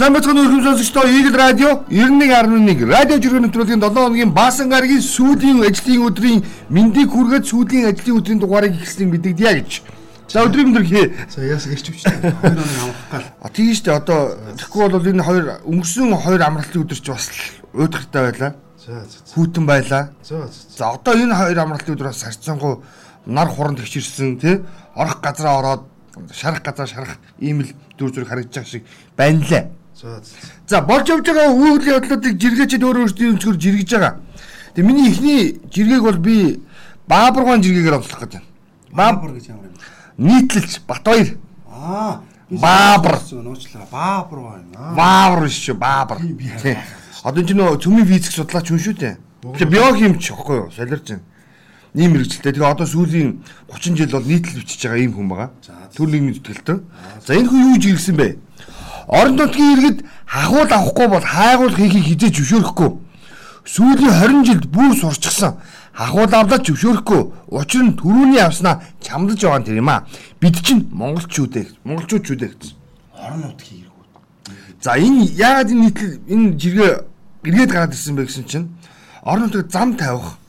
Сайн бацхан өрхөм сонсогчдоо Eagle Radio 91.1 радио жүргэн нэвтрүүлгийн 7 хоногийн баасан гарагийн сүүлийн ажлын өдрийн мэндийг хүргээд сүүлийн ажлын өдрийн дугаарыг ихэлснийг мэдэгдъя гэж. За өдрийн өндөр хээ. За яас ирч өвчтэй. 2 хоног амрах гал. А тийм шүү дээ. Одоо тэгэхгүй бол энэ хоёр өнгөрсөн хоёр амралтын өдөр ч бас өөдгөртэй байлаа. За за. Хүүтэн байлаа. За за. За одоо энэ хоёр амралтын өдөр бас харьцангуй нар хуранд хичирсэн тий орох газараа ороод шарах газар шарах ийм л дүр зураг харагдаж байгаа шиг байна лээ. За болж явж байгаа үйл явдлуудыг жиргээчд өөр өөрсдийн өнцгөр жиргэж байгаа. Тэгээ миний эхний жиргээг бол би Баабургаан жиргээгээр онцлох гэж байна. Баабар гэж ямар юм. Нийтлэлж Батбаяр. Аа. Баабар. Нуучлаа. Баабар байна. Баабар биш шүү Баабар. Тий. Одоо энэ нөө цөмийн физик судлаач хүн шүү дээ. Тэгээ биохимч аахгүй юу? Солирч байна. Ийм мэрэгчлээ. Тэгээ одоо сүүлийн 30 жил бол нийтлэл бичиж байгаа ийм хүн байгаа. Төрлийн зүтгэлтэн. За энэ хүн юу жиргсэн бэ? Орон нутгийн иргэд хахуул авахгүй бол хайгуул хийхийг хизээж зөвшөөрөхгүй. Сүүлийн 20 жилд бүр сурчсан. Хахуул авлаад зөвшөөрөхгүй. Учир нь төрүүний авснаа чамдаж байгаа юм аа. Бид чинь монголчууд ээ. Монголчууд ч үү гэсэн. Орон нутгийн иргүүд. За энэ яагаад энэ нийтлэл энэ жиргээ эргээд гараад ирсэн бэ гэсэн чинь орон нутагт зам тавих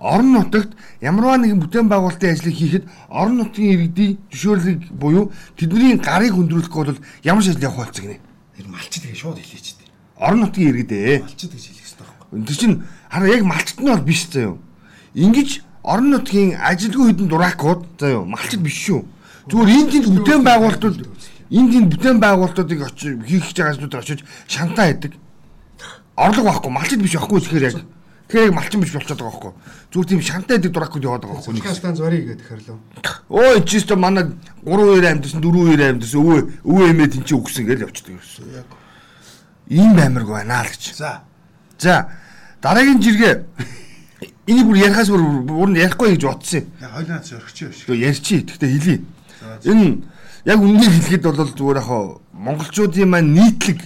орон нутагт ямарваа нэгэн бүтээн байгуулалтын ажлыг хийхэд орон нутгийн иргэдийн зөвшөөрлийг буюу тэдний гарыг хөндрүүлэхгүй бол ямар шийдэл явах болцог нэ. Тэр малчид тэгээ шууд хэлээч дээ. Орон нутгийн иргэд ээ. Малчид гэж хэлэх хэрэгтэй байхгүй. Тэр чинь хараа яг малчт нь бол биш заяа. Ингиж орон нутгийн ажилгүй хэдэн дураакууд заяа малчд биш шүү. Зүгээр энэ тийм бүтээн байгуулалтууд энэ тийм бүтээн байгуулалтуудыг очиж хийх гэж байгаа ажлууд очиж шантаа хийдэг. Орлого байхгүй малчд биш байхгүй тэгэхээр яг Тэгэхээр яг малчин биш болчиход байгаа байхгүй. Зүгээр тийм шантай дэг дуракуд яваад байгаа байхгүй. Хастан зориг гэдэг хэрлөө. Өө энэ ч гэсэн манай 3 үеэр амьдсан 4 үеэр амьдсан өвөө өвөө эмээ тэнцээ өгсөн гэж явчихдаг ерөөсөө. Ийм баймирг байна л гэж. За. За дараагийн жиргээ энийг бүр ярихаас бүр бүр нь ярихгүй гэж бодсон юм. Яг хойлоноос өргөчөө биш. Тэгээ ярьчи. Гэхдээ хэлий. Энэ яг үннийг хэлэхэд бол зүгээр яг монголчуудын маань нийтлэг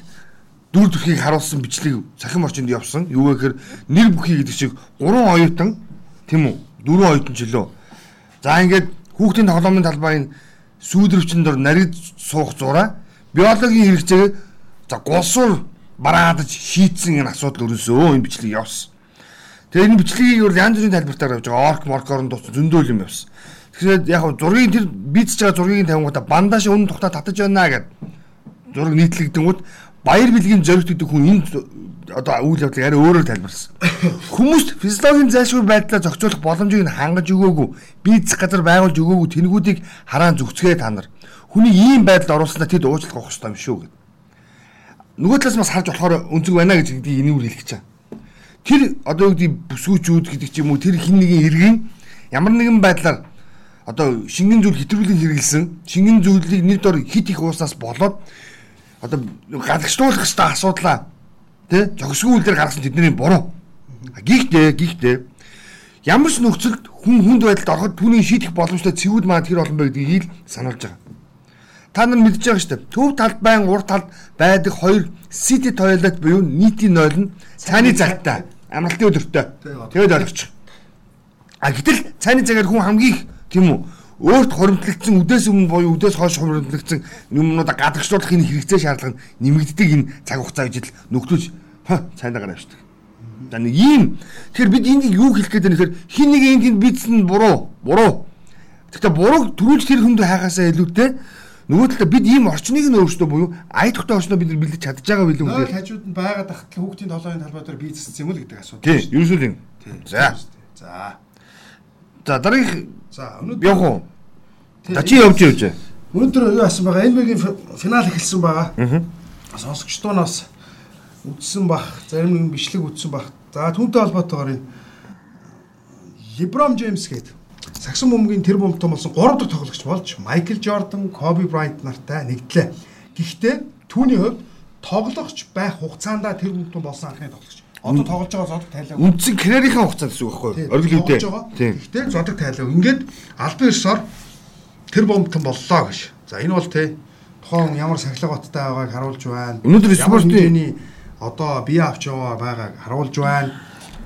дүр төрхийг харуулсан бичлэг цахим орчинд явсан. Юу гэхээр нэр бүхий гэдэг шиг 3 оюутан тийм үү? 4 оюутан ч лөө. За ингээд хүүхдийн тоглоомын талбайн сүйдрөвчөнд дор нарид суух зураа биологийн хэрэгцээг за гулсуур бараадаж шийдсэн энэ асуудал өрнөсөө энэ бичлэг явсан. Тэгээ энэ бичлэгийг юу янз бүрийн тайлбартаар явж байгаа. Орк моркорн дуус зөндөл юм явсан. Тэгэхээр яг зургийг тэр бийцэж байгаа зургийг тавингуудаа бандаж үнэн тухта татаж байна гэд зураг нийтлэгдэнгүүт баяр бэлгийн зоригт гэдэг хүн энэ одоо үйл явдлыг арай өөрөөр тайлбарласан. Хүмүүст физиологийн зайлшгүй байдлаа зохицуулах боломжийг хангаж өгөөгүй, бийцэх газар байгуулж өгөөгүй тэнгүүдийг хараан зүгцгээ та нар. Хүний ийм байдалд оруулснаа тэд уучлах авах хэрэгтэй юм шүү гэд. Нөгөө талаас бас харж болохоор өнцөг байна гэж гэдэг энийг үр хэлэх гэж байна. Тэр одоо юу гэдэг бүсгүүчүүд гэдэг ч юм уу тэр хин нэгэн иргэн ямар нэгэн байдлаар одоо шингэн зүйл хэтрүүлэн хэрэгэлсэн шингэн зүйлийг нэг дор хит их ууснаас болоод одоо гадагшлуулах хэвээр асуудлаа тий зохисгүй үйл дээр гаргасан тэдний буруу. Гихтээ гихтээ ямар ч нөхцөлд хүн хүнд байдалд ороход түүний шийдэх боломжтой цэвүүд маань тэр олон бай гэдгийг сануулж байгаа. Та нар мэдж байгаа шүү дээ. Төв талд байн урд талд байдаг хоёр city toilet буюу нийтийн нойл нь цааны цагтаа амралтын өдөртөө. Тэгээд ойлгочих. А гэтэл цааны цагаар хүн хамгийн их тийм үү өөрт хоримтлагдсан үдээс өмнө буюу үдээс хойш хоримтлагдсан юмнуудаа гадагшлуулах энэ хэрэгцээ шаардлага нэмэгддэг энэ цаг хугацаа гэж л нөхдөж цайнагаар авчдаг. За нэг ийм тэгэхээр бид энд юу хэлэх гээд байна гэхээр хин нэг энд бидсэн буруу буруу. Гэхдээ буруу төрүүлж тэр хүнд хайхаасаа илүүтэй нөгөө талаа бид ийм орчныг нь өөрсдөө буюу ая тухтай орчноо бид бэлдэж чадж байгаа билүү гэдэг. Хажууд нь байгаад тахтал хүүхдийн толгойн талбай дээр бизнес юм л гэдэг асуудал. Тийм, ерөөсөө тийм. За. За. За дараагийнх За өнөөдөр явах уу? За чи явж явж. Өнөөдөр юу асан байгаа? NBA-гийн финал эхэлсэн байгаа. Аа. Сонсогчдоноос үдсэн бах, зарим нэгэн бичлэг үдсэн бах. За түүнтэй холбоотойгоор энэ LeBron James гээд сагсан бөмбөгийн тэр бомбтон болсон 3 дахь тоглогч болж Michael Jordan, Kobe Bryant нартай нэгдлээ. Гэхдээ түүний хувьд тоглогч байх хугацаанд тэр бомбтон болсон анхны тоглогч. Одоо тоглож байгаа зодог тайлаа. Үндсэн карьерийнхаа хугацаа гэсэн үг байхгүй юу? Оргил үдээ. Тийм. Гэхдээ зодог тайлаа. Ингээд албан ёсоор тэр бомбтон боллоо гэж. За энэ бол тий тухайн ямар сахилга баттай байгааг харуулж байна. Өнөөдөр спортын одоо бие авч яваа байгааг харуулж байна.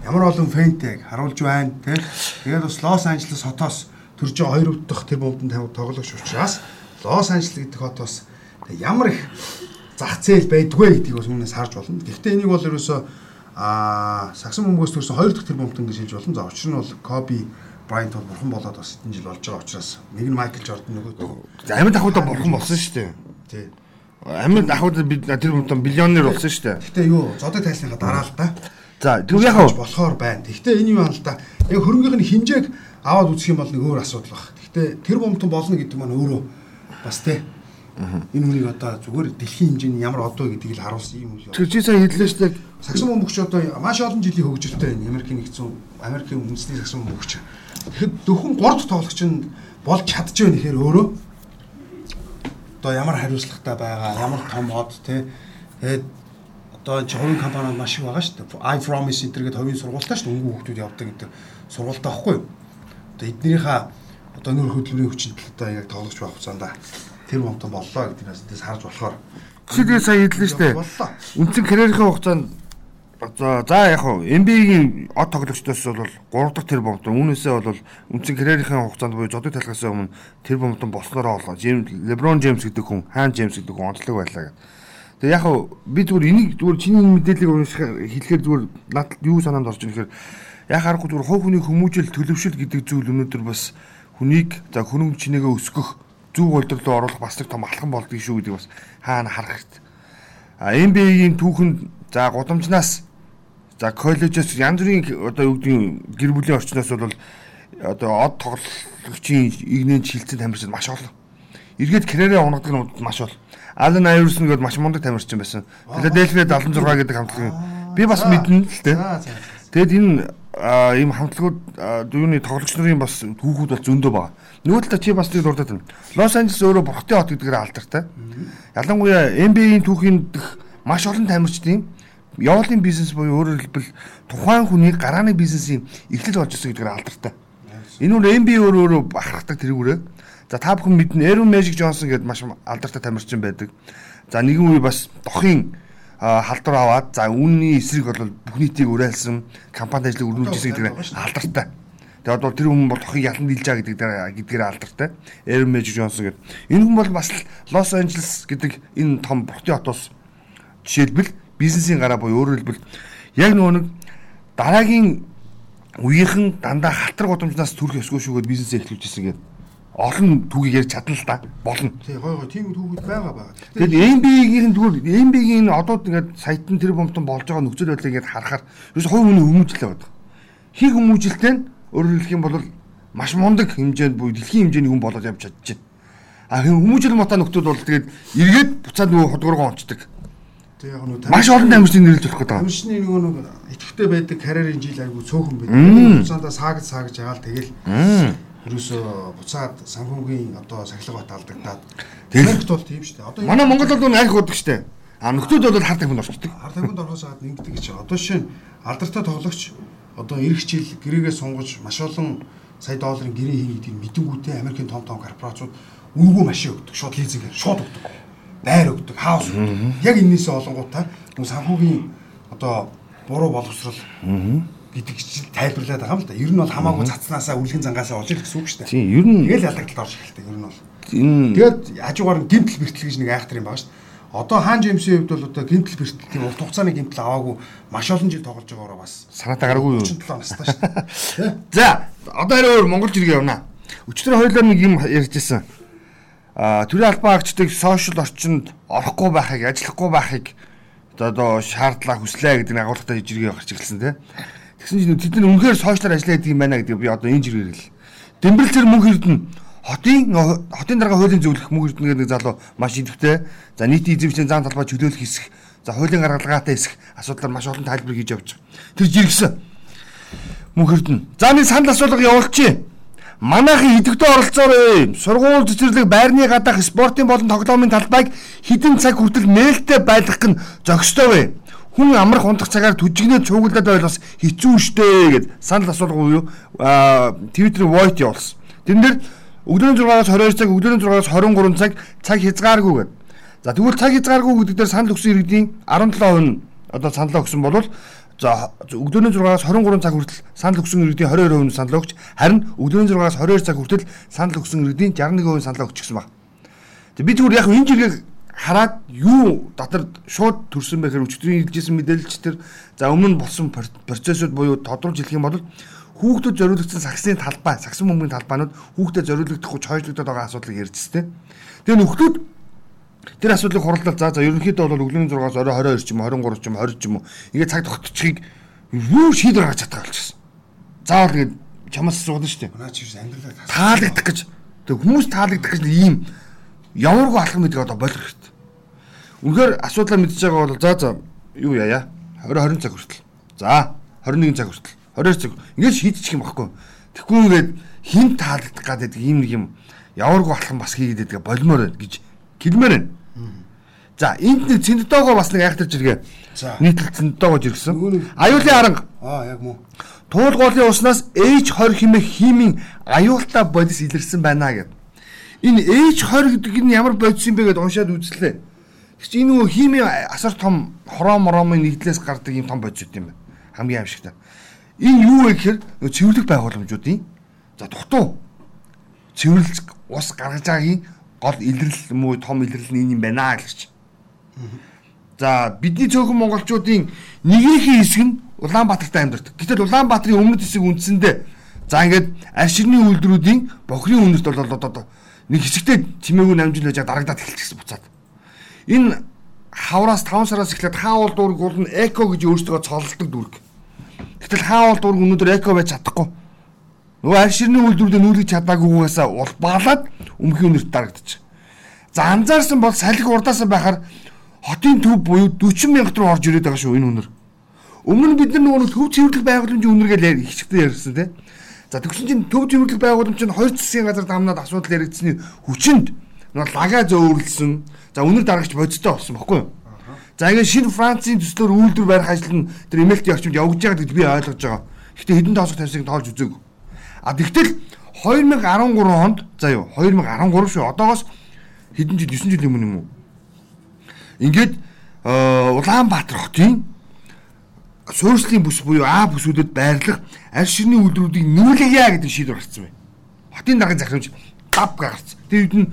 Ямар олон фэнтэг харуулж байна тий. Тэгээд бас Лос Анжелес хотоос төрж байгаа хоёр дахь тэр бомбтон тоглогч учраас Лос Анжелес гэдэг хот бас ямар их зах зээл байдгүй гэдгийг бас өмнөөс харж болно. Гэхдээ энийг бол ерөөсөө аа сагсан бөмбөгөөс төрсэн 2 дахь тэр бомбт гэж хэлж болно. За учир нь бол Коби Брайант бол бурхан болоод бас хэдэн жил болж байгаа учраас нэг нь Майкл Жордан нөгөө Амьд ахуудаа бурхан болсон шүү дээ. тий. Амьд ахуудаа бид тэр бомбон биллионер болсон шүү дээ. Гэхдээ юу зодог тайсныхаа дараа л да. За тэр яг болохоор байна. Гэхдээ энэ юу юм л да. Яг хөрөнгөний хинжээг аваад үзэх юм бол нэг өөр асуудал баг. Гэхдээ тэр бомтон болно гэдэг маань өөрөө бас тий. Энэ хүнийг одоо зүгээр дэлхийн хэмжээний ямар одоо гэдгийг л харуулсан юм уу. тэр чи сая хэллээ шүү дээ. Саксон бөмбөгч одоо маш олон жилийн хөгжилтэй байна. Америкийн нэгдсэн Америкийн үндэсний саксон бөмбөгч. Тэгэхэд 3 дахь тоглогч нь болж чадж байна гэхээр өөрөө одоо ямар хариуцлагатай байгаа, ямар том хот те. Тэгээд одоо энэ хувийн компаниуд маш их байгаа шүү дээ. I promise гэдэг хувийн сургуультай шүү дээ. Өнгө хүүхдүүд явдаг гэдэг сургуультай байхгүй юу? Одоо эднэрийнхаа одоо нөр хөдөлмөрийн хүчинтэй одоо яг тоглож байх хугацаанд тэр момтон боллоо гэдгээс дэс харж болохоор Чи тэгээ сая хэллээ шүү дээ. Үндсэн карьерийн хугацаанд за за яг хав NBA-ийн од тоглогчдоос бол 3 дахь тэр бомтон үүнээсээ бол үндсэн карьерийн хугацаанд буюу зодог талхаас өмнө тэр бомтон болсноороо болоо. Леброн Джеймс гэдэг хүн, Хаан Джеймс гэдэг хүн онцлог байлаа гэдэг. Тэгээ яг хав би зүгээр энийг зүгээр чиний мэдээллийг уншихаар хэлэхээр зүгээр надад юу санаанд орж ирэх гэхээр яг харахгүй зүгээр хувь хүний хүмүүжил төлөвшөл гэдэг зүйл өнөөдөр бас хүнийг за хөрөнгө чинээгээ өсгөх зөв үйлдвэрлэлд оруулах бас нэг том алхам болдгийг шүү гэдэг бас хаана харах хэрэгтэй. А NBA-ийн түүхэнд за гудамжнаас за коллежоос янз бүрийн одоо юу гэдгийг гэр бүлийн орчноос бол одоо од тоглогчийн игнэн шилцэн тамирчин маш олон. Эргээд карьераа унгадаг нь маш бол. Ален Айверсон гэдэг маш мундаг тамирчин байсан. Филадельфия 76 гэдэг хамтлагийн би бас мэднэ л дээ. Тэгэд энэ ийм хамтлагууд юуны тоглогч нарын бас түүхүүд бол зөндөө байгаа. Талаа чи бас нэг дурдаад байна. Лос Анжелес өөрөө бурхтын хот гэдгээр алдартай. Ялангуяа NBA-ийн түүхийн дэх маш олон тамирчдын явуулын бизнес буюу өөрөөр хэлбэл тухайн хүний гарааны бизнесийн эхлэл болж ирсэн гэдгээр алдартай. Энэ үр NBA өөрөө бахархдаг тэрүүрээ. За та бүхэн мэднэ Aaron Magic Johnson гэдэг маш алдартай тамирчин байдаг. За нэгэн үе бас дохын халдвар аваад за үнний эсрэг бол бүх нийтийг уриалсан компанид ажлыг өргөжүүлж ирсэн гэдэг алдартай. Тэгээд одоо тэр хүн бол дохыг ялан дийлж байгаа гэдэг дээр гэдгээр алдартай. Aaron Magic Johnson гэдэг. Энэ хүн бол бас Лос Анжелес гэдэг энэ том бурхтын хотоос жишээлбэл бизнесийн гараа буюу өөрөөр хэлбэл яг нөгөө нэг дараагийн үеийнхэн дандаа халтар гудамжнаас төрөх ёсгүй шүүгээд бизнесээ эхлүүлж ирсэн гэдэг олон түүхийг ярьж чадна л да болно. Тий гой гой тийм түүхүүд байгаа байгаа. Тэгэд NBA-ийн тэгвэл NBA-ийн одоо ингээд саятан тэр бомтон болж байгаа нөхцөл байдлыг ингээд харахаар ерөөс хувь хүний хүмүүжлээ байдаг. Хийг хүмүүжилтэй нь өөрөөр хэлэх юм бол маш мундаг хэмжээнд буюу дэлхийн хэмжээний хүн болоод явж чадчихжээ. А хүмүүжил мота нөхдүүд бол тэгээд эргээд буцаад нөгөө худгуургаа онцдаг. Тий яг нөгөө Маш олон тамирчдыг нэрлж болох гэдэг. Тамирчны нөгөө нэг идэвхтэй байдаг карьерийн жил айгу цөөхөн байдаг. Мм. Буцаандаа саагж ягаал тэгэл ерөөсөө буцаад санхүүгийн одоо сахилга бат алдагдаад. Америкт бол тийм шүү дээ. Одоо Манай Монголд бол анх удаг штэ. А нөхдүүд бол хар тамхинд орчдөг. хар тамхинд орохоос гадна ингэдэг гэж байна. Одоо нь алдартай тоглогч одоо эх хичээл гэрээгээ сунгаж маш олон сая долларын гэрээ хийнэ гэдгийг мэдэнгүүтээ Америкийн том том корпорацууд үнэгүй машин өгдөг. Шууд лизингээр шууд өгдөг. Байр өгдөг, хаус өгдөг. Яг энэсээ олонгуудаа санхүүгийн одоо буруу боловсрал гэдэг чинь тайлбарлаад байгаа юм л да. Ер нь бол хамаагүй цацнаасаа үлгэн зангаасаа олж ир гэсэн үг шүү дээ. Тийм, ер нь Тэгэл ялагдaltaд орж эхэлдэг ер нь бол. энэ Тэгээд хажуугаар нь гимтэл бэртэл гэж нэг айхтар юм байгаа шүү дээ. Одоо хаан Джеймсийн хувьд бол одоо гимтэл бэртэл тийм урт хугацааны гимтэл аваагүй маш олон жил тоглож байгаагаа бас санаатай гараагүй юу? 37 настай шүү дээ. За, одоо арай өөр Монгол жиргээ явна. Өчтөр хоёлоор нэг юм ярьжсэн. Аа, төрийн албан агчдыг сошиал орчинд орохгүй байхыг, ажиллахгүй байхыг одоо шаардлага хүслээ гэдэг нэг агуулгатай жиргээ гарч ирсэн тийм. Тэгсэн чинь тэд нар үнэхээр сошиалар ажиллаа гэдэг юм байна гэдэг би одоо энэ жиргээр хэл. Дэмбэрэл зэр мөнх эрдэнэ хотын хотын дарга хуулийн зөвлөх мөнх эрдэнэ гэдэг залуу маш идэвхтэй. За нийтийн эзэмшлийн зан талбай чөлөөлөх хэсэг, за хуулийн гаргалгаатай хэсэг асуудлаар маш олон тайлбар хийж явж байгаа. Тэр жиргсэн мөнх эрдэнэ. За нэг санал асуулга явуулчих. Манайхын идэвхтэй оролцоорой. Сургууль цэцэрлэг, байрны гадаах спортын болон тоглоомын талбайг хідэн цаг хүртэл нээлттэй байлгах нь зохистой вэ? Хүн амрах унтах цагаар түжигнээ цуугладаад байлгас хэцүү шттэ гэд санал асуулга уу юу? Аа, Твиттерийн voice явуулсан. Тэн дээр өглөөний 6-аас 22 цаг, өглөөний 6-аас 23 цаг цаг хязгааргүй гэд. За тэгвэл цаг хязгааргүй гэдэг дээр санал өгсөн иргэдийн 17% нь одоо саналаа өгсөн болвол За өглөөний 6-аас 23 цаг хүртэл санал өгсөн иргэдийн 22% нь санал өгч харин өглөөний 6-аас 22 цаг хүртэл санал өгсөн иргэдийн 61% санал өгч гисэн баг. Тэг би зүгээр яг энэ жиргэг хараад юу дотор шууд төрсөн байхаар өчтөрийн илжсэн мэдээлэлч тэр за өмнө болсон процессыг буюу тодруулж хэлэх юм бол хүүхдэд зориулагдсан саксны талбай, саксын бөмбөгийн талбайнууд хүүхдэд зориулагдахгүй чойжлогдоод байгаа асуудлыг ярьж өстэй. Тэгээ нөхдүүд тэр асуудлыг хурлал за за ерөнхийдөө бол өглөөний 6-аас орой 22 ч юм 23 ч юм 20 ч юм уу ингээд цаг тогтчихыг юу шийдвэр гаргаж чадгаа болчихсон. Заавал ингээд чамаас асуудаг шүү дээ. Наа чи амьдралаа таалагдах гэж. Тэг хүмүүс таалагдах гэж ийм ямаргүй алхам гэдэг одоо болох хэрэгтэй. Үнэхээр асуудлаа мэдж байгаа бол за за юу яая 20 20 цаг хүртэл. За 21 цаг хүртэл. 22 цаг. Ингээд шийдчих юм баггүй. Тэгвэл ингээд хин таалагдах гэдэг ийм нэг юм яваргүй алхам бас хийгээд байдаг болмоор байна гэж хэлмээр байна. За энд нэг цэндтоогоо бас нэг айхтарч иргээ. Нийтлэл цэндтоогоо жиргсэн. Аюулын аранга. Аа яг мөн. Туулгуурлын уснаас H20 хэмээх химийн аюултай бодис илэрсэн байна гэд. Энэ H20 гэдэг нь ямар бодис юм бэ гэдээ уншаад үзлээ. Тэг чи энэ нөгөө химийн асар том хороо моромын нэгдлээс гардаг юм том бодис юм байна. Хамгийн аимшигтай. Энэ юу вэ гэхээр цэвэрлэг байгууламжуудын за дутуу цэвэрлж ус гаргаж байгаагийн гол илрэл муу том илрэл нь энэ юм байна гэж. За бидний цөөхөн монголчуудын нэгнийхээ хэсэг нь Улаанбаатарт амьдардаг. Гэтэл Улаанбаатарын өмнөд хэсэг үндсэндээ за ингээд арширны үйлдвэрүүдийн бохирын үнэрт бол одоо нэг хэсэгтээ чимээгүй намжил байж дарагдаад эхэлчихсэн буцаад. Энэ хавраас 5 сараас эхлээд хаавал дүүрэг бол нь эко гэж өөрсдөө цололдог дүүрэг. Гэтэл хаавал дүүрэг өнөөдөр эко байж чадахгүй. Нөгөө арширны үйлдвэрүүдэд нүүлгэж чадаагүйгээс улбаалаад өмхийн үнэрт дарагдчих. За анзаарсан бол салхи урдаасаа байхаар хотын төв буюу 40 мянга руу орж ирээд байгаа шүү энэ үнэр. Өмнө бид нар нөгөө төв цэвэрлэх байгууламжийн үнэргээл хичгтэй ярьсан тийм. За тэгсэн чинь төв цэвэрлэх байгууламж нь хоёр засгийн газар дамнаад асуудал яригдсны хүчинд нөгөө лага зөөвөрлсөн. За үнэр дарагч бодиттой болсон баггүй юу? За ингээд шинэ Францын төслөөр үйлдвэр барих ажил нь тэр эмэлт орчимд явагдаж байгаа гэж би ойлгож байгаа. Гэхдээ хэдэн тоосох тавьсыг тоолж үзээгүй. А тэгтэл 2013 онд за юу 2013 шүү. Одоогоос хэдэн жил 9 жилийн өмнө юм уу? Ингээд Улаанбаатар хотын суурьслын бүс буюу А бүсүүдэд байрлах аль ширний үйлдвэрүүдийг нүүлгийа гэдэг шийдвэр гаргацсан байна. Хотын даргын захирамж дав гаргацсан. Тэр үед нь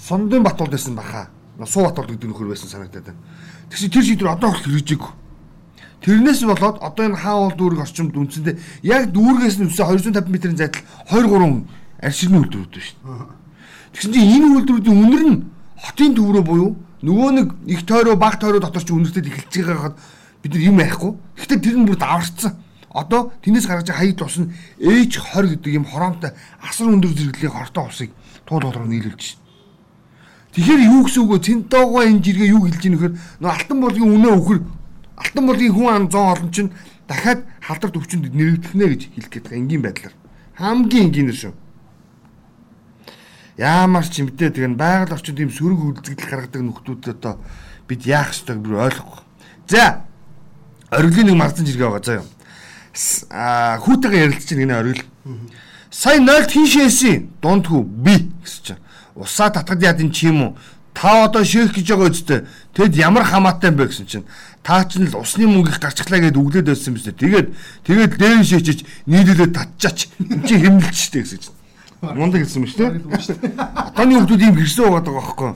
Сондын Батулд байсан баха. Суу Батулд гэдэг нөхөр байсан санагдаад байна. Тэгсэн тэр шийдвэр одоо хүртэл хэрэгжээгүй. Тэрнээс болоод одоо энэ хаавал дүүрэг орчимд үндсэндээ яг дүүргээс нь үсээ 250 м-ийн зайдал 2 3 аль ширний үйлдвэрүүд шүү дээ. Тэгсэн чинь энэ үйлдвэрүүдийн үнэр нь хотын төв рүү буюу нөгөө нэг их тойроо баг тойроо дотор ч үнэртэд эхэлж байгаахад бид нар юм ярихгүй. Гэхдээ тэр нь бүр даварцсан. Одоо тэрнээс гаргаж хаяг тус нь H20 гэдэг юм хороомтой асар өндөр зэрэглэлийн хортой усыг туул болроо нийлүүлж шин. Тэгэхээр юу гэсэн үг вэ? Цэнтоогоо энэ жиргээ юу хэлж ийн гэхээр нөгөө алтан болгийн үнэ өхөр алтан болгийн хүн ам 100 олон чинь дахиад халдварт өвчнөд нэрвэгдэх нэ гэж хэлэх байгаа энгийн байдлаар. Хамгийн энгийнэр шүү. Яамар ч юм бэ тэгээ байгаль орчинд ийм сөрөг үйлдэл гаргадаг нөхдүүд одоо бид яах ёстойг бүр ойлгохгүй. За ориглын нэг марзан жиргээ байгаа заа юу. Аа хүүтэйгээ ярилцж чинь гинэ оргил. Сая 0 тийшээсийн дундгүй би гэсэн чинь. Усаа татгад яд энэ чи юм уу? Та одоо шээх гэж байгаа үстэй. Тэгэд ямар хамаатай юм бэ гэсэн чинь. Та ч л усны мөнгө их гарчглаа гэд өглөөд байсан юм шүү дээ. Тэгээд тэгээд дээр шээчиж нийлүүлээд татчаач. Энд чи хэмнэлч штэ гэсэн чинь. Мундаг хэлсэн мэт шүү. Одооний хүмүүс ийм гэрсэн байгаа байхгүй.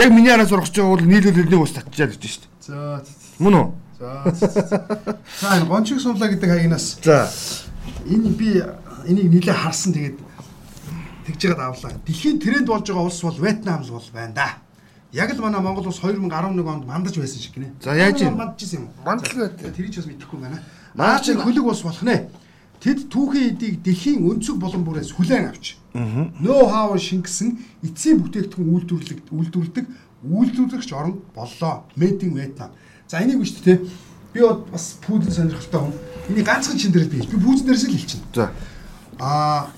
Яг миний араас урагч байгаа бол нийлүүлэлтний ус татчихаа гэж шүү. За. Мөн үү? За. За энэ гончиг суулаа гэдэг хаягнаас. За. Энэ би энийг нэлээд харсан тэгээд тэгж яагаад авлаа. Дэлхийн тренд болж байгаа улс бол Вьетнам л бол байна да. Яг л манай Монгол улс 2011 онд мандаж байсан шиг гинэ. За яаж юм? Мандажсэн юм уу? Мандал байт. Тэр ч бас мэдэхгүй байна. Наа чи хөлөг улс болох нэ. Тэд түүхэн эдийг дэлхийн өнцөг булан бүрээс хүлээн авч нөө хаа шингэсэн эцсийн бүтээгдэхүүн үйлдвэрлэг үйлдвэрлэдэг үйлдвэрлэгч орн боллоо. Made in Vietnam. За энийг биш тээ. Би бас пүүдэн сонирхолтой хүн. Энийг ганцхан чин дээр бий. Би пүүзэн дээрээс л хэлчихнэ. За. Аа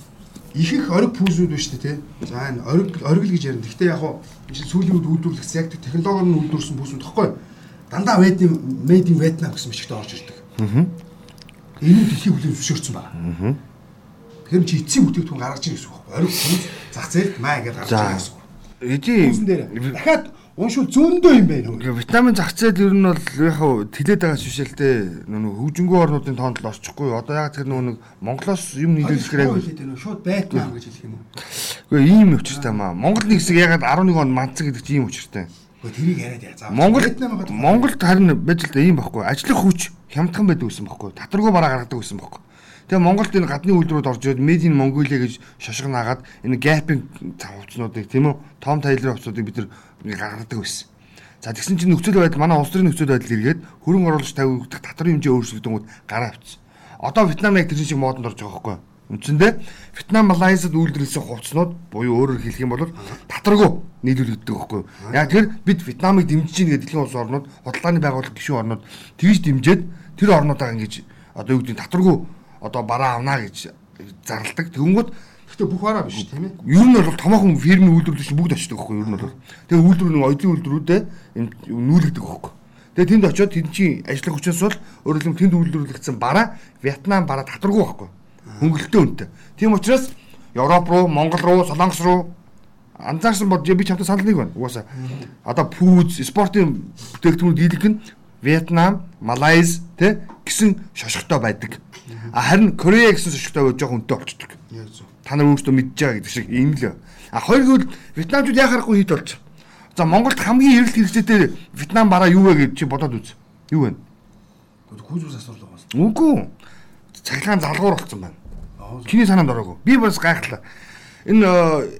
их их ориг пүүзүүд биш тээ. За энэ ориг ориг л гэж ярина. Гэхдээ яг хуу энэ сүүлийн үед үйлдвэрлэгдсэн яг технологиор нь үйлдвэрсэн пүүзүүд тахгүй. Дандаа in made in Vietnam гэсэн бичгтээ орж ирдэг. Аа энэ нь дэлхийн хүлээн зөвшөөрсөн байна. Тэгэхээр чи эцсийн бүтээгдэхүүн гаргаж ирэх гэсэн үг байхгүй. Ориг хүмүүс зах зээлд маа гэж гаргаж ирэх гэсэн үг. Эдийн дахиад уншвал зөндөө юм байна хөө. Витамин зах зээл ер нь бол яг хав тэлээд байгаа шишэлтэй нөгөө хөгжингөө орнуудын тоонд л орчихгүй. Одоо яг тэр нөгөө Монголоос юм нийлүүлэхээр яг шууд Бэтмен гэж хэлэх юм уу? Гэхдээ ийм учиртай маа. Монгол нэг хэсэг ягаад 11 онд мандсан гэдэг чинь ийм учиртай. Тэрийг яриад яа. Монгол Монголд харин байж л да ийм байхгүй. Ажлах хүч хямдхан байдаг гэсэн байхгүй. Татваргүй бараа гаргадаг гэсэн байхгүй. Тэгээ Монголд энэ гадны үйлдвэрүүд орж ирээд Made in Mongolia гэж шошго наагаад энэ Gap-ийн хувцснуудыг тийм үү? Tom Taylor хувцсуудыг бид нар гаргадаг байсан. За тэгсэн чинь нөхцөл байдал манай улс төрийн нөхцөл байдал эргээд хөрөнгө оруулагч тавигдах татварын хэмжээ өөрчлөгдөнгүүд гараа авчихсан. Одоо Вьетнам яг тэр шиг модонд орж байгаа байхгүй. Үндсэндээ Вьетнам Малайзад үйлдвэрлэсэн хувцснууд буюу өөрөөр хэлэх юм бол татваргүй нийлүүлэгддэг байхгүй. Яг тэр бид Вьетнамыг дэмжиж гэдэг дэлхийн улс орнууд, худалдааны байгууллага гишүүн орнууд тэгж дэмжиж тэр орнуудаа ингэж одоо юу гэдэг татваргүй одоо бараа авнаа гэж зарладаг. Тэгэнгүүт Гэхдээ бүх бараа биш тийм ээ. Ер нь бол томоохон фирмийн үйлдвэрлэгч бүгд очдог байхгүй ер нь бол. Тэгээ үйлдвэр нэг оюутны үйлдвэрүүдээ юм нүүлгдэг байхгүй. Тэгээ тэнд очиод тэнд чинь ажлах хүчээс бол хэлбэл тэнд үйлдвэрлэгдсэн бараа Вьетнам бараа татваргүй байхгүй. Хөнгөлөлтөө үнэтэй. Тийм учраас Европ руу, Монгол руу, Солонгос руу анзаарсан бол би чамтай санал нэг байна. Угаасаа одоо пүүз, спортын бүтээгдэхүүнүүд дийлэх нь Вьетнам, Малайз тэ гэсэн шошготой байдаг. А харин Корея гэсэн шошготой байж жоохон үнэтэй болчдөг. Та нар өөрсдөө мэдж байгаа гэдэг шиг юм л. А хоёр гэвэл Вьетнамчууд яхахгүй хит болж. За Монголд хамгийн эрэлт хэрэгцээтэй Вьетнам бараа юу вэ гэж чи бодоод үз. Юу вэ? Хүүзүүс асуулаа бас. Үгүй. Цахилгаан залгуур болсон байна. Чиний санаанд ороогүй. Би бас гайхлаа. Энэ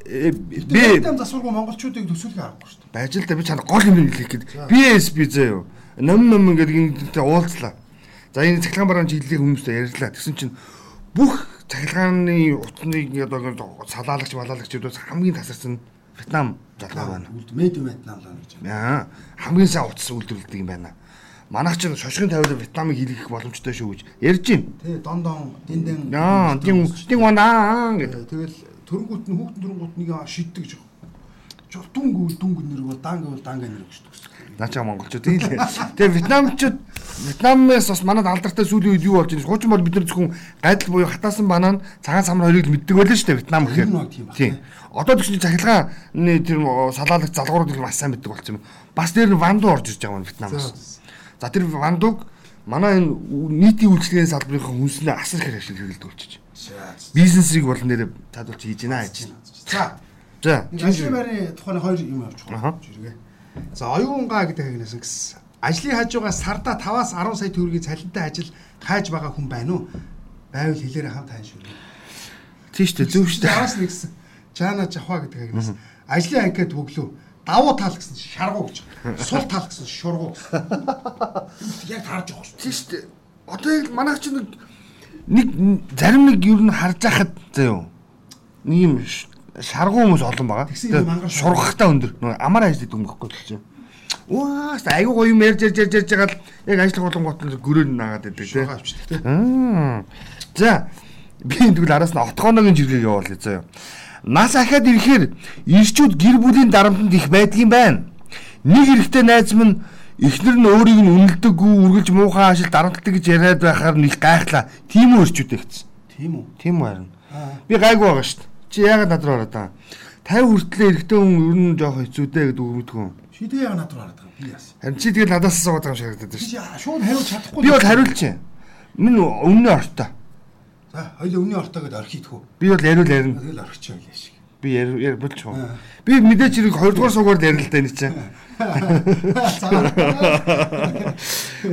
э, би засваргүй монголчуудыг төсөөлөх аргагүй шүү дээ. байж л да би чанд гол юм хэлэх гээд BSB заяа. Ном ном ингээд ингэдэгтэй уулзлаа. За энэ цахилгаан барааны чиглэлийн хүмүүстэй ярьлаа. Тэгсэн чинь бүх цахилгааны утсныг одоо ингээд салаалагч малаалагчдаас хамгийн тасарсан Вьетнам залгаа байна. Мэд Вьетнам л гэж. Аа хамгийн сайн утас үйлдвэрлэдэг юм байна. Манайх ч шошгын тавиулаа Вьетнамыг хийлгэх боломжтой шүү гэж ярьж байна. Тэ дондон диндэн. Аа тийм тийм ванаа гэдэг. Тэгэл төрөнгүүт нь хүүхдэн төрөнгүүт нэг шиддэг жоо. Жоо дүнг дүнг нэр бол данг бол данг нэр гэж төгс. Наача монголчууд тийм л. Тэгээ Вьетнамчууд Вьетнамээс бас манад алдартай сүүлийн үед юу болж байна? Хуучин бол бид нар зөвхөн гайдал буюу хатаасан банан цагаан самар хоёрыг л мэддэг байлаа шүү дээ Вьетнам гэхээр. Тийм. Одоо тэгсэн чинь цахилгааны тэр салаалагч залгуурууд их маш сайн мэддэг болсон юм. Бас дээр нь ванду орж ирж байгаа юм Вьетнамаас. За тэр вандуг манай энэ нийтийн үйлчлэгийн салбарын хүнснээ асар их болчих. Бизнесийг бол нэр тадуулж хийж гинэ гэж. За За. ажлын байрны тухайн хоёр юм Аха. байгаа. Жиргээ. За оюунгаа гэдэг хагнасан гэсэн. Ажлын хажуугаа сарда 5-аас 10 сая төгрөгийн цалинтай ажил хайж байгаа хүн байна уу? Байвал хэлээрэ хамт хайн шүү. Тийм шүү дээ зөв шүү дээ. Араас нэгсэн. Чана жахва гэдэг хагнасан. Ажлын анкет өглөө. Давуу тал гэсэн шаргуу гэж. Сул тал гэсэн шургуу гэсэн. Яг таарж байгаа шүү. Тийм шүү дээ. Одоо яг манайх ч нэг нэг зарим нэг юу н харж байхад заяа. Нэг юм шаргуу хүмүүс олон байгаа. Сургахтаа өндөр. Амар ажилладаг юм баггүй л чинь. Уаа, аюу гоё юм ярьж ярьж ярьж байгаа л яг ажиллах болонгот нь гөрөөнд наагаад байдаг тийм. Аа. За би энэ тэгвэл араас нь отгооногийн жиргэг явуулъя заяа. Нас ахаад ирэхээр ирчүүд гэр бүлийн дарамтанд их байдгийн байна. Нэг эрэхтэй найз минь эхнэр нь өөрийг нь үнэлдэггүй, үргэлж муухай ашил дарамтдаг гэж яриад байхаар их гайхлаа. Тийм үү ирчүүдээ гэсэн. Тийм үү? Тийм харин. Би гайгүй байгаа шүү дээ. Чи яагаад над руу ороод байгаа? 50 хүртлээр эрэхтэй хүн ер нь жоох хэцүүтэй гэдэг үг мэдгүй. Шийдээ яг надад хараад байгаа. Би яасан. Харин чи тэгэл надаас асууад байгаа юм шиг харагдаад Би шүү. чи шууд хариулж чадахгүй. Би бол хариулж чинь. Минь өмнө ортой. Хоёул өмнө ортоо гэдээ орхиидхүү. Би бол яриул ярина. Тэгэл орхичих яа шиг. Би яр яр болж байгаа. Би мэдээч хэрэг 2 дугаар сугаар ярил л да энэ чинь.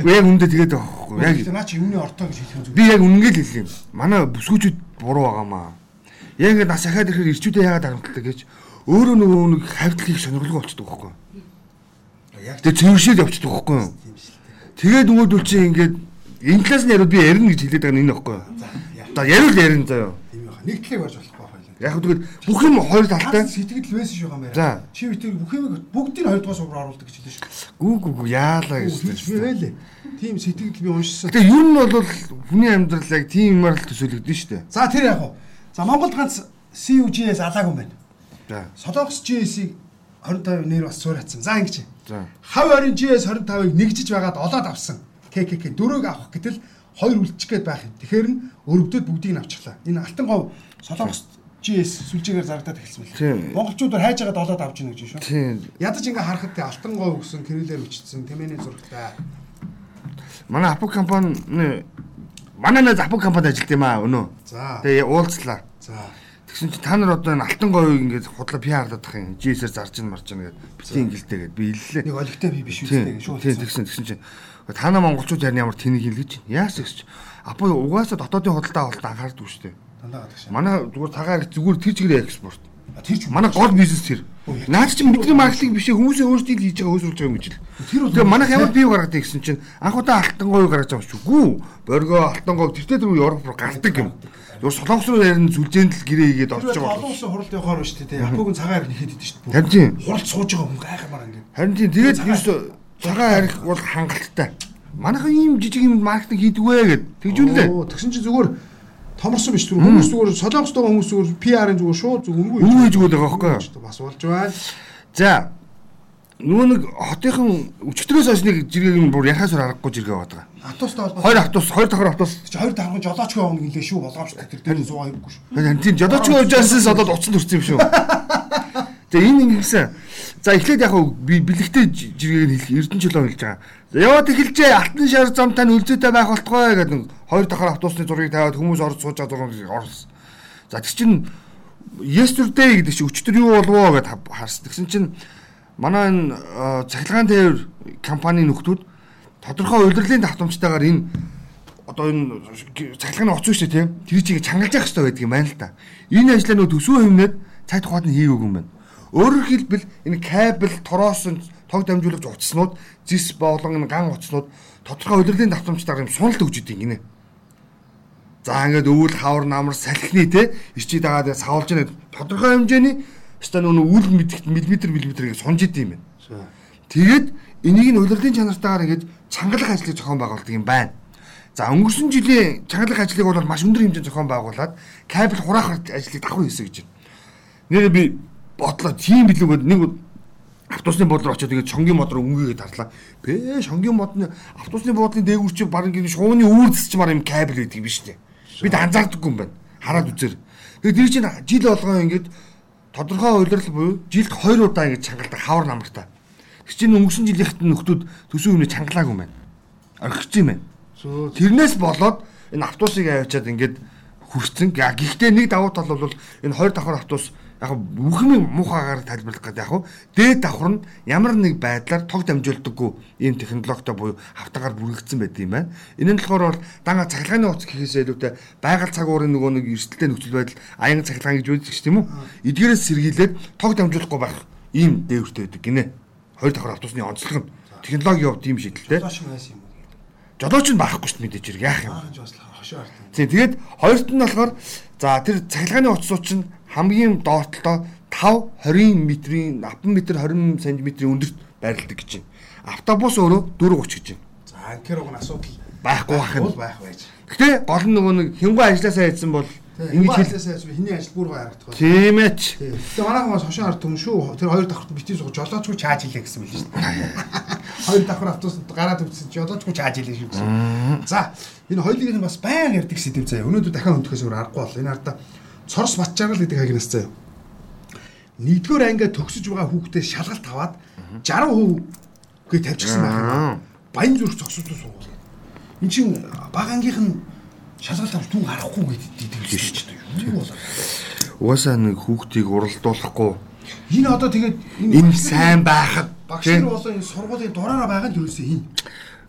Яг үндэ тэгээд байхгүй. Яг наа чи өмнө ортоо гэж хэлэх юм би яг үнэнгээ л хэлэх юм. Манай бүсгүүчүүд буруу байгаамаа. Яг ингэ нас ахаад ирэхээр ирчүүдээ яагаад харамтдаг гэж өөрөө нөгөө нэг хийх сонирхолгүй болчихдог байхгүй. Яг Тэгээд цэвэршээл явчихдаг байхгүй юу? Тэгээд нөгөөдөл чинь ингээд энэ талаас нь ярил би ярина гэж хэлээд байгаа нь энэ байхгүй юу? За, ярил ярина заяа. Тийм яа. Нэг талыг барьж болохгүй хоёул. Яг тэгээд бүх юм хоёр талтай. Сэтгэл байсан шүү юм За. байна. Чи битэр бүх юм бүгдийг хоёр дахь сугаар оруулдаг гэж хэлсэн шүү. Гүү гүү гүү яалаа гэж. Бивэлээ. Тийм сэтгэл би уншсан. Тэгээ ер нь бол хүний амьдрал яг тийм юмар л төсөөлөгдөн шүү дээ. За тэр яг уу. За Монголд ганц CUG-с алаагүй юм байна. За. Солонгос GS-ийг 25 нэр бас суурайцсан. За ингэж. За. Хав орын GS 25-ыг нэгжиж байгаад олоод авсан. ККК дөрөг авах гэтэл хоёр үлдчих гээд байх юм. Тэгэхээр нь өргөдөд бүгдийг нь авчихлаа. Энэ алтан гов Солонгос GS сүлжээгээр зарагдаад эхэлсэн байна. Монголчууд хайж байгаад олоод авч ийн гэж шүү. Тийм. Ядаж ингээ харахад алтан гов өгсөн кириллээр бичсэн тэмээний зурагтай. Манай Апо компани манай нэг Апо компанид ажилладаг юм аа өнөө. За. Тэгээ уулзлаа. За. Тэгсэн чинь та нар одоо энэ алтан говийг ингээд худлаа PR-лаад ах юм. GS-ээр зарж ин марж ин гэдэг битгий ингэлтэй гэдэг би хэллээ. Нэг олигтой би биш үстэй шүү. Тийм тэгсэн тэгсэн чинь та нар монголчууд ярь ямар тэнийг хэлгэж байна. Яас гэж. Апо угаасаа дотоодын худалдаа авалт анхаардаг шүү дээ. Дандаа гадаг шээ. Манай зүгээр тагаар зүгээр тэр чигээр экспорт. Тэр ч Манай гол бизнес тэр. Наад чи бидний маркетинг биш хүмүүсээ өөрсдөө хийж байгаа хөөсрүүлж байгаа юм гэж л. Тэр Тэгээ манайх ямар бий гаргадаг гэсэн чинь анх удаа алтан говь гаргаж байгаа шүү. Гүү. Боргоо алтан говь тэртээ дөрөв Европ руу гардаг юм. Зүгээр солонгос руу ярин зүлжээнд л гэрээ хийгээд орж байгаа. олон улсын хуралд явахаар байна шүү дээ. Апогийн цагаар нэхэд идэв шүү дээ. Харин тийм. Хуралд сууж байгаа хүн гайхамаар ингээд. Харин тийм тэгээд ерөөсө цагаан арих бол хангалттай. Манайхан ийм жижиг юм маркетинг хийдэг вэ гэд тэгжүүлээ. Тэгсэн чинь зүгээр томорсон биш зүгээр хүмүүс зүгээр солонгос байгаа хүмүүс зүгээр PR-ын зүгээр шууд зүг өнгөө Өнгөө өгöd байгаа байхгүй юу? бас болж байна. За нөгөө нэг хотынхан өчтөрөөс нэг жиргэг нь бүр яхаас аргагүй жиргээ аваад байгаа. Автобустай холбоотой. Хоёр автобус, хоёр давхар автобус. Чи хоёр дарга жолооч гоо нэлээ шүү болгоомжтой тэр дээр суугаа хэрэггүй шүү. Харин тийм жодооч уужаас одоод уцсан төрсөн юм шүү. Тэгээ энэ ингэсэн. За эхлээд яг би бэлэгтэй жиргэг нь хэлэх Эрдэнэ чөлөө хэлж байгаа. Яваад эхэлжээ алтан шар замтай нь үлзээтэй байх болтгой гэдэг нэг хоёр давхар автобусны зургийг тавиад хүмүүс орж сууж байгаа зургийг орлсон. За тэр чинь yesterday гэдэг чинь өчтөр юу болов гэд харс. Тэгсэн чинь манай энэ цахилгаан тээвэр компани нөхдүүд тодорхой удирдлын давтамжтайгаар энэ одоо энэ цахилгааны оцсон шүү дээ тийм тэр чигийг чангалж явах хэрэгтэй байдаг юм байна л да. Энэ ажлаа нөө төсөө хэмнээд цай тухайд нь хийгээгүй юм байна. Өөрөөр хэлбэл энэ кабель тороосон тог дамжуулагч утаснууд зис болон ган утаснууд тодорхой удирдлын давтамжтайгаар юм суналт өгч идэг гинэ. За ингээд өвөл хавар намар салхины те ичи дагаад савлж яа тодорхой хэмжээний ста нүн үл мэдэгт миллиметр миллиметр гэж сунж идэм юм байна. Тэгээд энийг нь удирдлын чанартаагаар ингээд чангалах ажлыг зохион байгуулдаг юм байна. За өнгөрсөн жилийн чангалах ажлыг бол маш өндөр хэмжээнд зохион байгуулад кабель хураах ажлыг давхар хийсэн гэж байна. Нэр би бодлоо тийм билүүгээд нэг автобусны буудлаар очиод тэгээд шонгийн мод руу өнгөгээд тарлаа. Бэ шонгийн модны автобусны буудлын дээгүүр чи баг ингэ шууны үүр засчмаар юм кабель байдаг биш үү? Бид анзаардаггүй юм байна. Хараад үзээр. Тэгээд тэр чинь жил болгоо ингээд тодорхой удирдал буюу жилд 2 удаа ингэж чангалдаг хавар намартай. Тэг чинь өнгөрсөн жилийнхэд нөхдүүд төсөв өмнө чангалаагүй юм байна. Орхиж юм байна. Тэрнээс болоод энэ автобусыг аваачаад ингээд хүрсэн. Гэхдээ нэг давуу тал бол энэ 2 давхар автобус яг бүхний муухайгаар тайлбарлах гэдэг яг дээд давхар нь ямар нэг байдлаар тог дамжуулдаггүй ийм технологитой буюу хавтагаар бүрэгдсэн байдаг юм байна. Энэ нь болохоор бол данга цахилгааны утас гэхээс илүүтэй байгаль цаг уурын нөгөө нэг эрсдэлтэй нөхцөл байдал аян цахилгаан гэж үздэг ч тийм үү. Эдгээрээс сэргийлээд тог дамжуулахгүй байх ийм дээвэртэй байдаг гинэ. Хоёр давхар автобусны онцлог нь технологи явд ийм шийдэлтэй. Жолооч нь байхгүй шүү дээ мэдээж хэрэг яах юм. Тийм тэгээд хоёрт нь болохоор за тэр цахилгааны утасууч нь хамгийн доотлоо 5 20 м-ийн 10 м 20 см-ийн өндөрт байрладаг гэж байна. Автобус өөрөө 4 30 гэж байна. За анкер уг нь асуудал байхгүй байх байх байж. Гэтэ гол нь нөгөө нэг хингуй ажилласаа хийсэн бол ингэж хэлээсээ хиний ажил бүр харагдах. Тийм ээ ч. Тэгээ манайхан бас хошин ард түн шүү. Тэр хоёр давхрт битгий сууж жолоочгүй чааж хийлээ гэсэн мэл шүү. Хоёр давхар автобус гараад өвчсөн жолоочгүй чааж хийлээ шүү гэсэн. За энэ хоёулынх нь бас баян ярддаг сэдв заяа. Өнөөдөр дахин өндөөхөөс өөр аргагүй бол энэ ардаа цорс батчааргал гэдэг хагнаас заяа. Нэгдүгээр ангиа төгсөж байгаа хүүхдээ шалгалт аваад 60% гээ тавьчихсан байх юм. Баян зүрх зогсуулсан суугаад. Эн чин баг ангийнх нь шалгалт авч түн харахгүй гэдэг дээ шүү дээ. Юу болоо. Угаасаа нэг хүүхдийг уралдуулахгүй Энэ одоо тэгээд энэ сайн байхад багш нар болоо энэ сургуулийн дураараа байгаа нь юусэн энэ.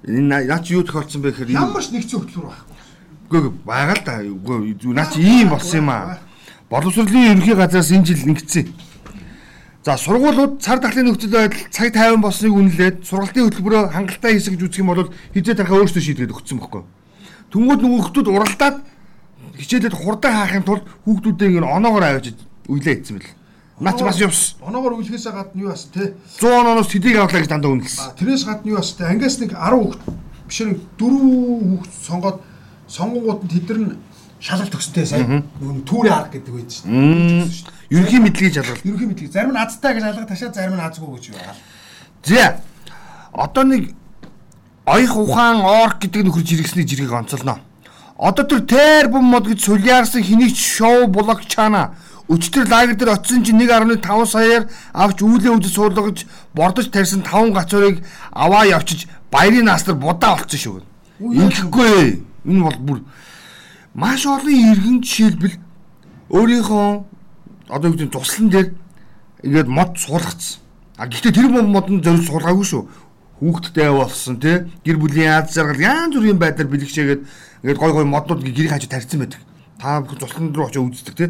Энэ наач юу тохиолдсон бэ гэхээр Ямар ч нэгцэн хөтөлбөр байхгүй. Үгүй байгаа л да. Үгүй наач ийм болсон юм аа. Боловсролын ерөнхий газраас энэ жил нэгдсэн. За сургуулиуд цар тахлын нөхцөл байдал цаг тайван болсныг үнэлээд сургалтын хөтөлбөрөө хангалттай хийсэ гэж үзэх юм бол хизээ тархаа өөрсдөө шийдгээд өгсөн байхгүй. Тэнгүүд нөгөө хүмүүс уралдаад хичээлээд хурдан хаахын тулд хүүхдүүдээ ингэ оноогоор авааж үйлээ ийдсэн бэл. Наач бас явс. Оноогоор үйлхээсээ гадна юу бас те 100 оноос тэдийг авлаа гэж дандаа үнэлсэн. Тэрээс гадна юу бас те ангиас нэг 10 хүүхд биш нэг 4 хүүхд сонгоод сонгонгууд нь тэд нар нь шалгалт өгсөнтэй сайн нөгөө түүрийн арга гэдэг байж шүү дээ. Ерөнхий мэдлэгийг шалгалт. Ерөнхий мэдлэг зарим нь азтай гэж алга ташаа зарим нь азгүй гэж байна. За. Одоо нэг оёх ухаан орк гэдэг нөхөр жиргсний жиргэг онцолно. Одоо тэр тээр бум мод гэж сулиарсан хэнийг шоу блог чана өчтөр лагер дээр очисон чинь 1.5 саяар авч үүлээ үдэ суулгаж бордож тарьсан 5 гацуурыг аваа явчиж баярын наастар будаа болцсон шүү. Ингэхгүй. Энэ бол бүр маш олон иргэн жишээлбэл өөрийнхөө одоо юу гэдэг туслан дээр ингээд мод суулгацсан. А гэхдээ тэр модон зориулж суулгаагүй шүү. Хүүхдтэй болсон тий гэр бүлийн аз жаргал янз бүрийн байдлаар бэлгшээгээд ингээд гой гой моднууд гэрийн хажуу тарьсан байдаг. Та бүхэн туслан руу очиж үздэг тий.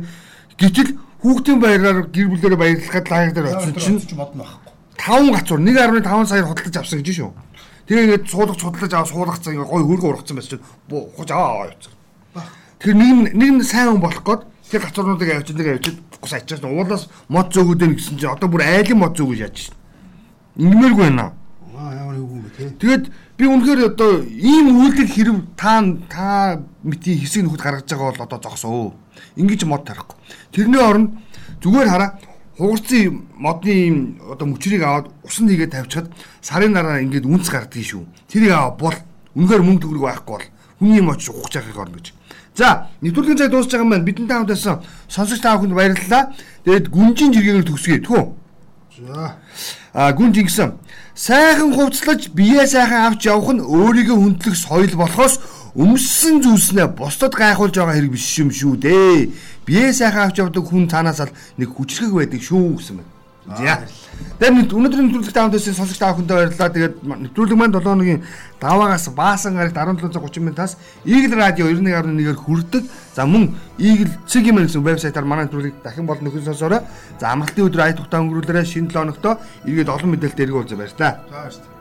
Гэтэл хүүхдийн баяраар гэр бүлээрээ баярлахад лагер дээр очсон чинь мод нь байхгүй. 5 гацуур 1.5 саяар худалдаж авсан гэж шүү. Тэгээ ингээд суулгаж худалдаж аваа суулгацсан ингээд гой хөргө ургацсан байсан чинь хуж аваа явцсан. Тэр нэг нэг нь сайн хүн болох гээд тэр гацуурнуудыг авчиж нэг авчиж гус ачаас уулаас мод зөөгөөд гэсэн чинь одоо бүр айлын мод зөөгөж яаж шин. Ингэмээргүй байна. Аа ямар юу юм бэ. Тэгээд би үнэхээр одоо ийм үйлдэл хэрэг та та мити хэсэг нөхөд гаргаж байгаа бол одоо зогсоо. Ингиж мод тарихгүй. Тэрний оронд зүгээр хараа хугарцын модны ийм одоо мөчрийг аваад усан нэгээ тавьчихад сарын дараа ингээд үнц гардгийг шүү. Тэрийг аваа бол үнэхээр мөнгө төгрөг байхгүй бол хүний юм очиж ухаж яхих орно гэж. За, нэвтрүүлгийн цаг дуусч байгаа юм байна. Бидэнтэй хамт байсан сонсогч та бүхэнд баярлалаа. Тэгээд гүнжин жиргэгээр төгсгөө. Тэгвэл За. А гүн жингсэн. Сайхан хувцлаж бие сайхан авч явах нь өөрийгөө хүндлэх соёл болохоос өмссөн зүйлснээ бусдад гайхуулж байгаа хэрэг биш юм шүү дээ. Бие сайхан авч явдаг хүн танаас л нэг хүчрэг байдаг шүү гэсэн байна. За. Тэгээд өнөөдрийн нэвтрүүлэгт хамтдаа сонсогч та бүхэндээ баярлалаа. Тэгээд нэвтрүүлэг маань 7 өдрийн даваагаас баасан гарагт 1730 минутаас Eagle Radio 91.1-ээр хүрдэг. За мөн Eagle Cigman гэсэн вебсайтаар манай нэвтрүүлэг дахин бол нөхөн сонсоорой. За амралтын өдөр ая тухтаа өнгөрүүлээрэ шинэ 7 өнөختөө эргээд олон мэдээлэлд эргүүлж баярлалаа. За.